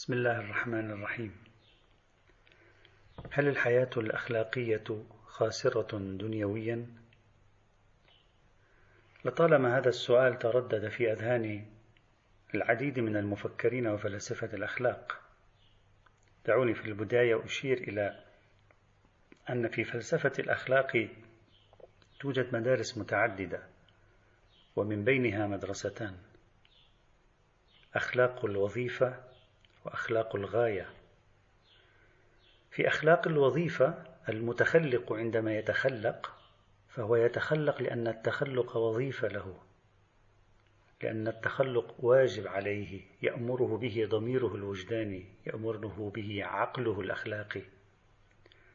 بسم الله الرحمن الرحيم. هل الحياة الأخلاقية خاسرة دنيويا؟ لطالما هذا السؤال تردد في أذهان العديد من المفكرين وفلاسفة الأخلاق. دعوني في البداية أشير إلى أن في فلسفة الأخلاق توجد مدارس متعددة ومن بينها مدرستان. أخلاق الوظيفة وأخلاق الغاية. في أخلاق الوظيفة المتخلق عندما يتخلق فهو يتخلق لأن التخلق وظيفة له. لأن التخلق واجب عليه يأمره به ضميره الوجداني يأمره به عقله الأخلاقي.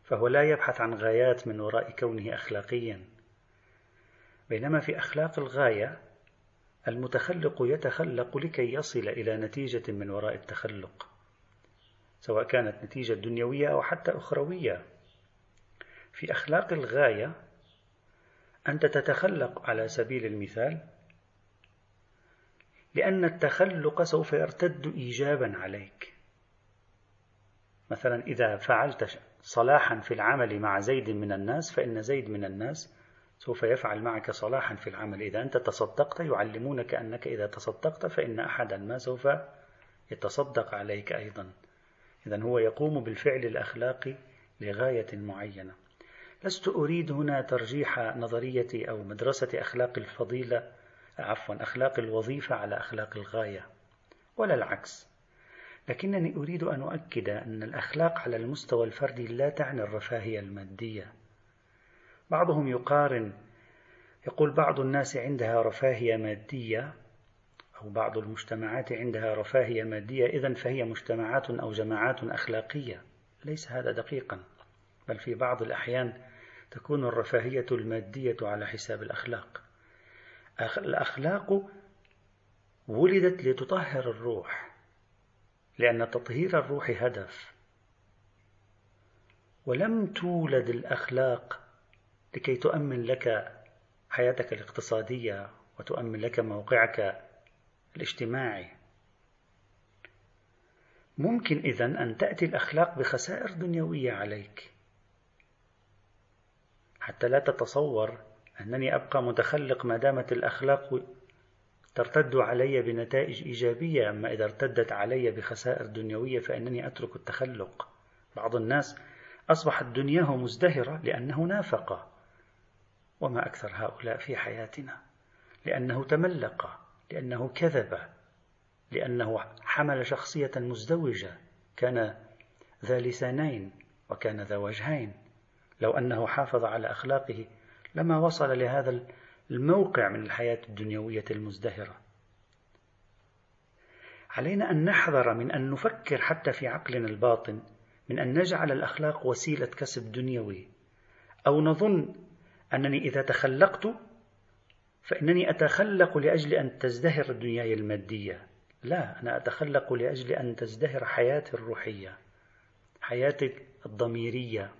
فهو لا يبحث عن غايات من وراء كونه أخلاقيا. بينما في أخلاق الغاية المتخلق يتخلق لكي يصل إلى نتيجة من وراء التخلق سواء كانت نتيجة دنيوية أو حتى أخروية. في أخلاق الغاية أنت تتخلق على سبيل المثال لأن التخلق سوف يرتد إيجابا عليك. مثلا إذا فعلت صلاحا في العمل مع زيد من الناس فإن زيد من الناس سوف يفعل معك صلاحا في العمل. إذا أنت تصدقت يعلمونك أنك إذا تصدقت فإن أحدا ما سوف يتصدق عليك أيضا. إذا هو يقوم بالفعل الأخلاقي لغاية معينة. لست أريد هنا ترجيح نظرية أو مدرسة أخلاق الفضيلة عفوا أخلاق الوظيفة على أخلاق الغاية ولا العكس. لكنني أريد أن أؤكد أن الأخلاق على المستوى الفردي لا تعني الرفاهية المادية. بعضهم يقارن يقول بعض الناس عندها رفاهية مادية أو بعض المجتمعات عندها رفاهية مادية إذا فهي مجتمعات أو جماعات أخلاقية. ليس هذا دقيقا بل في بعض الأحيان تكون الرفاهية المادية على حساب الأخلاق. الأخلاق ولدت لتطهر الروح لأن تطهير الروح هدف. ولم تولد الأخلاق لكي تؤمن لك حياتك الاقتصادية وتؤمن لك موقعك الاجتماعي. ممكن إذا أن تأتي الأخلاق بخسائر دنيوية عليك. حتى لا تتصور أنني أبقى متخلق ما دامت الأخلاق ترتد علي بنتائج إيجابية أما إذا ارتدت علي بخسائر دنيوية فإنني أترك التخلق. بعض الناس أصبحت دنياه مزدهرة لأنه نافق. وما أكثر هؤلاء في حياتنا. لأنه تملق لأنه كذب لأنه حمل شخصية مزدوجة. كان ذا لسانين وكان ذا وجهين. لو أنه حافظ على أخلاقه لما وصل لهذا الموقع من الحياة الدنيوية المزدهرة. علينا أن نحذر من أن نفكر حتى في عقلنا الباطن من أن نجعل الأخلاق وسيلة كسب دنيوي أو نظن أنني إذا تخلقت فإنني أتخلق لأجل أن تزدهر دنياي المادية. لا أنا أتخلق لأجل أن تزدهر حياتي الروحية حياتي الضميرية.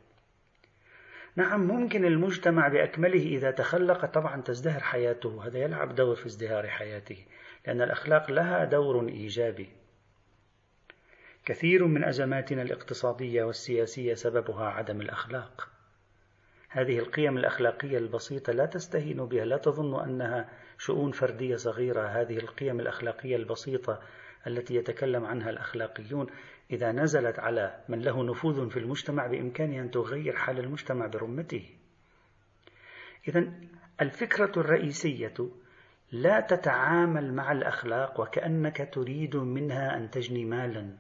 نعم ممكن المجتمع بأكمله إذا تخلق طبعا تزدهر حياته هذا يلعب دور في ازدهار حياته لأن الأخلاق لها دور إيجابي. كثير من أزماتنا الاقتصادية والسياسية سببها عدم الأخلاق. هذه القيم الأخلاقية البسيطة لا تستهين بها لا تظن أنها شؤون فردية صغيرة. هذه القيم الأخلاقية البسيطة التي يتكلم عنها الأخلاقيون إذا نزلت على من له نفوذ في المجتمع بإمكانها أن تغير حال المجتمع برمته. إذا الفكرة الرئيسية لا تتعامل مع الأخلاق وكأنك تريد منها أن تجني مالا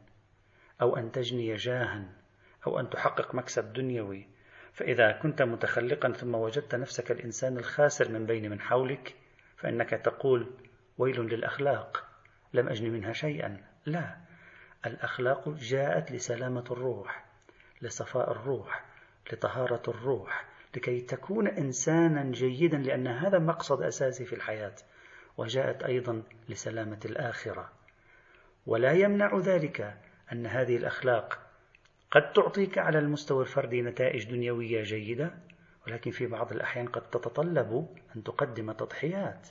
أو أن تجني جاها أو أن تحقق مكسب دنيوي. فإذا كنت متخلقا ثم وجدت نفسك الإنسان الخاسر من بين من حولك فإنك تقول ويل للأخلاق لم أجن منها شيئا. لا الأخلاق جاءت لسلامة الروح لصفاء الروح لطهارة الروح لكي تكون إنسانا جيدا لأن هذا مقصد أساسي في الحياة وجاءت أيضا لسلامة الآخرة. ولا يمنع ذلك أن هذه الأخلاق قد تعطيك على المستوى الفردي نتائج دنيوية جيدة ولكن في بعض الأحيان قد تتطلب أن تقدم تضحيات.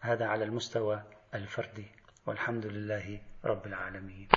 هذا على المستوى الفردي. والحمد لله رب العالمين.